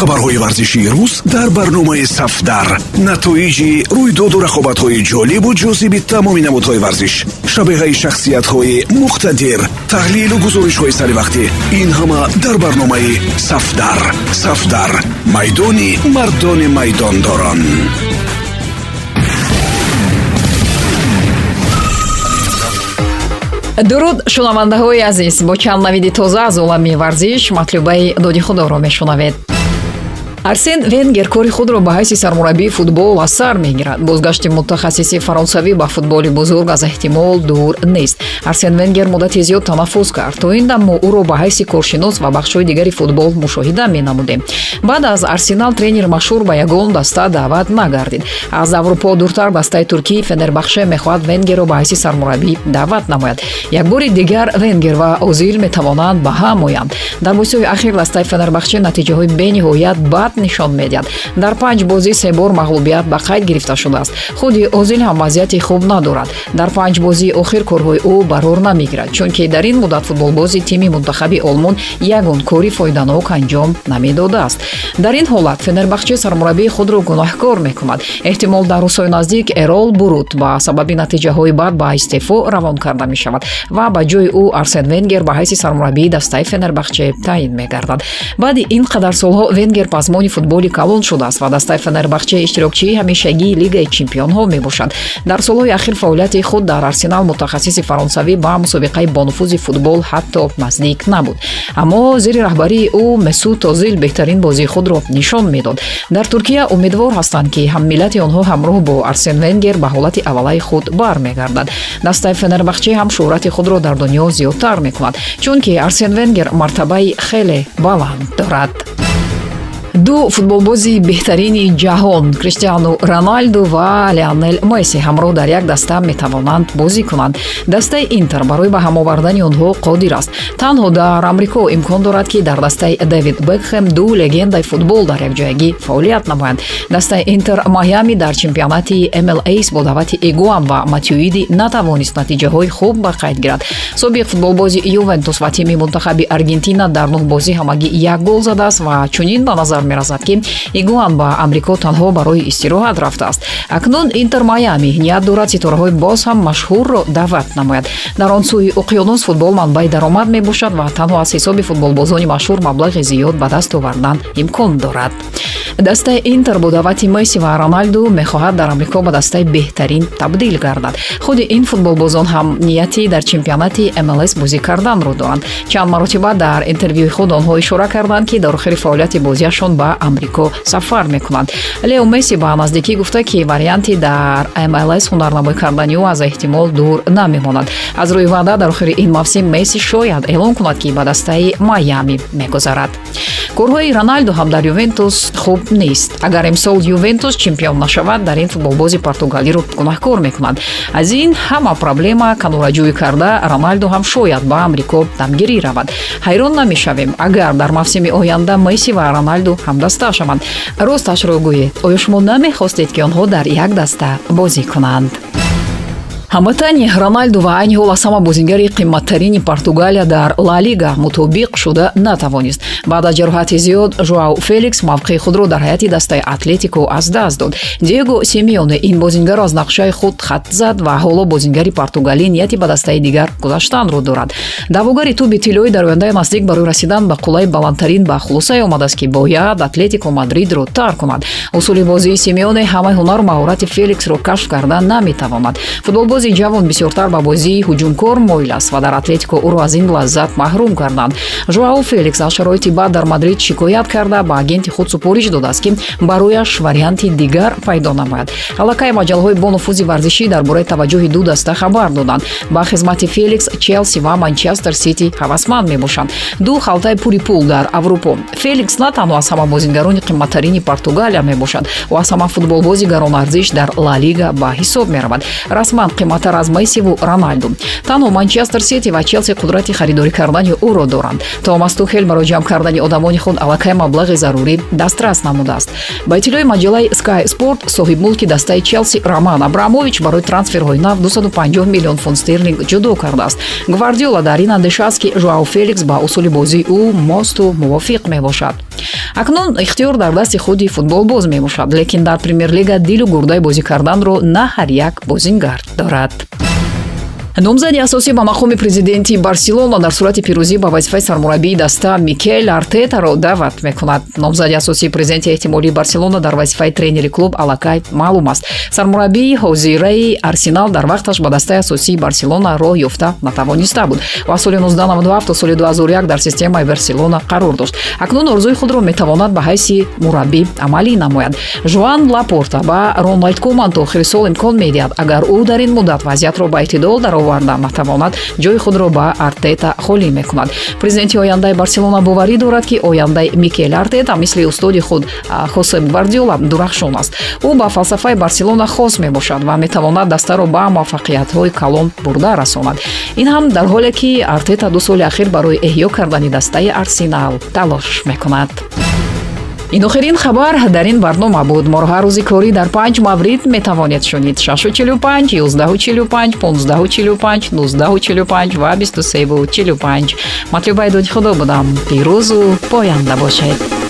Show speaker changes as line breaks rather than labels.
хабарҳои варзишии рӯз дар барномаи сафдар. Натоиҷи рӯйдоду рақобатҳои ҷолибу ҷозиби тамоми намудҳои варзиш шабеҳаи шахсиятҳои муқтадир таҳлилу гузоришҳои саривақтӣ ин ҳама дар барномаи сафдар. Сафдар майдони мардони майдондорон.
Дуруд шунавандаҳои азиз бо чанд навиди тоза аз олами варзиш матлубаи доди худоро мешунавед арсен венгер кори худро ба ҳайси сармураббии футбол аз сар мегирад. Бозгашти мутахассиси фаронсавӣ ба футболи бузург аз эҳтимол дур нест. арсен венгер муддати зиёд танаффус кард. То ин дам мо ӯро ба ҳайси коршинос ва бахшҳои дигари футбол мушоҳида менамудем баъд аз арсенал тренери машҳур ба ягон даста даъват нагардид. аз аврупо дуртар дастаи туркӣ фенербахше мехоҳад венгерро ба ҳайси сармураббӣ даъват намояд. якбори дигар венгер ва озил метавонанд ба ҳам оянд. дар бозиҳои ахир дастаи фенербахче натиҷаҳои бениҳоят бад фақат нишон медиҳад. Дар панҷ бозӣ се бор мағлубият ба қайд гирифта шудааст? Худи озил ҳам вазъияти хуб надорад. Дар панҷ бозии охир корҳои ӯ барор намегирад чунки дар ин муддат футболбози тими мунтахаби олмон ягон кори фоиданок анҷом намедодааст. Дар ин ҳолат фенербахче сармураббии худро гуноҳкор мекунад. Эҳтимол дар рӯзҳои наздик эрол бурут ба сабаби натиҷаҳои бад ба истеъфо равон карда мешавад ва ба ҷои ӯ арсен венгер ба ҳайси сармураббии дастаи фенербахче таъин мегардад. Баъди ин қадар солҳо венгер пасмо қаҳрамони футболи калон шудааст ва дастаи фенербахче иштирокчии ҳамешагии лигаи чемпионҳо мебошад. Дар солҳои ахир фаъолияти худ дар арсенал мутахассиси фаронсавӣ ба мусобиқаи бонуфузи футбол ҳатто наздик набуд. Аммо зери раҳбарии ӯ месуд озил беҳтарин бозии худро нишон медод. Дар туркия умедвор ҳастанд ки ҳаммиллати онҳо ҳамроҳ бо арсен венгер ба ҳолати аввалаи худ бармегардад. Дастаи фенербахче ҳам шӯҳрати худро дар дунё зиёдтар мекунад чунки арсен венгер мартабаи хеле баланд дорад ду футболбози беҳтарини ҷаҳон криштиану роналду ва леонел месси ҳамроҳ дар як даста метавонанд бозӣ кунанд. дастаи интер барои ба ҳам овардани онҳо қодир аст. танҳо дар амрико имкон дорад ки дар дастаи дэвид бекхем ду легендаи футбол дар якҷоягӣ фаъолият намоянд дастаи интер майами дар чемпионати mls бо даъвати игуан ва матюиди натавонист натиҷаҳои хуб ба қайд гирад. собиқ футболбози ювентус ва тими мунтахаби аргентина дар нӯҳ бозӣ ҳамагӣ як гол задааст ва чунин ба назар меразад ки игуан ба амрико танҳо барои истироҳат рафтааст. Акнун интер майами ният дорад ситораҳои боз ҳам машҳурро даъват намояд. Дар он сӯи уқёнус футбол манбаи даромад мебошад ва танҳо аз ҳисоби футболбозони машҳур маблағи зиёд ба даст овардан имкон дорад. Дастаи интер бо даъвати месси ва роналду мехоҳад дар амрико ба дастаи беҳтарин табдил гардад. Худи ин футболбозон ҳам нияти дар чемпионати mls бозӣ карданро доранд чанд маротиба дар интервюи худ онҳо ишора карданд ки дар охири фаъолияти бозиашон ба амрико сафар мекунанд. Лео месси ба наздикӣ гуфта ки варианти дар mls ҳунарнамоӣ кардани ӯ аз эҳтимол дур намемонад. Аз рӯи ваъда дар охири ин мавсим месси шояд эълон кунад ки ба дастаи майами мегузарад. Корҳои роналду ҳам дар ювентус хуб нест. Агар имсол ювентус чемпион нашавад дар ин футболбози португалиро гунаҳкор мекунанд аз ин ҳама проблема канораҷӯӣ карда роналду ҳам шояд ба амрико дамгирӣ равад. Ҳайрон намешавем. Агар дар мавсими оянда месси ва роналду ҳамдаста шаванд росташро гӯед оё шумо намехостед ки онҳо дар як даста бозӣ кунанд ҳамватани роналду ва айни ҳол аз ҳама бозингари қимматтарини португалия дар ла лига мутобиқ шуда натавонист. Баъд аз ҷароҳати зиёд жоау феликс мавқеи худро дар ҳайати дастаи атлетико аз даст дод. Диего семионе ин бозингаро аз нақшаи худ хат зад ва ҳоло бозингари португалӣ нияти ба дастаи дигар гузаштанро дорад. Даъвогари туби тиллоӣ дар ояндаи наздик барои расидан ба қуллаи баландтарин ба хулосае омадааст ки бояд атлетико мадридро тарк кунад. Усули бозии семионе ҳамаи ҳунару маҳорати феликсро кашф карда наметавонад футболбоз футболбози ҷавон бисёртар ба бозии ҳуҷумкор моил аст ва дар атлетико ӯро аз ин лаззат маҳрум карданд. Жоао феликс аз шароити баъд дар мадрид шикоят карда ба агенти худ супориш додааст ки барояш варианти дигар пайдо намояд. Аллакай маҷалаҳои бонуфузи варзишӣ дар бораи таваҷҷӯҳи ду даста хабар доданд. Ба хизмати феликс челси ва манчестер сити ҳавасманд мебошанд. Ду халтаи пури пул дар аврупо. Феликс на танҳо аз ҳама бозингарони қимматтарини португалия мебошад ва аз ҳама футболбози гаронарзиш дар ла лига ба ҳисоб меравад. Расман қиматтар аз мессиву роналду танҳо манчестер сити ва челси қудрати харидорӣ кардани ӯро доранд. Томас тухел барои ҷамъ кардани одамони худ аллакай маблағи зарурӣ дастрас намудааст. Ба иттилои маҷалаи sky sport соҳибмулки дастаи челси роман абрамович барои трансферҳои нав 250 миллион фунт стерлинг ҷудо кардааст. Гвардиола дар ин андешааст ки жоао феликс ба усули бозии ӯ мосту мувофиқ мебошад. Акнун ихтиёр дар дасти худи футбол боз мебошад лекин дар премер-лига дилу гурдаи бозӣ карданро на ҳар як бозингар дорад That. Номзади асосӣ ба мақоми президенти барселона дар сурати пирӯзӣ ба вазифаи сармураббии даста микел артетаро даъват мекунад. Номзади асосии президенти эҳтимолии барселона дар вазифаи тренери клуб аллакай маълум аст. Сармураббии ҳозираи арсенал дар вақташ ба дастаи асосии барселона роҳ ёфта натавониста буд. Ва соли 1997 то соли 2001 дар системаи барселона қарор дошт. Акнун орзуи худро метавонад ба ҳайси мураббӣ амалӣ намояд. Жоан лапорта ба рональд коман то охири сол имкон медиҳад. Агар ӯ дар ин муддат вазъиятро ба эътидол даровард оварда натавонад ҷои худро ба артета холӣ мекунад. Президенти ояндаи барселона боварӣ дорад ки ояндаи микел артета мисли устоди худ хосеп гвардиола дурахшон аст. Ӯ ба фалсафаи барселона хос мебошад ва метавонад дастаро ба муваффақиятҳои калон бурда расонад. Ин ҳам дар ҳоле ки артета ду соли ахир барои эҳьё кардани дастаи арсенал талош мекунад ин охирин хабар дар ин барнома буд. Моро ҳар рӯзи корӣ дар панҷ маврид метавонед шунид. 645 145 1545 1945 ва 2345 матлубаи доди худо будам. Пирӯзу поянда бошед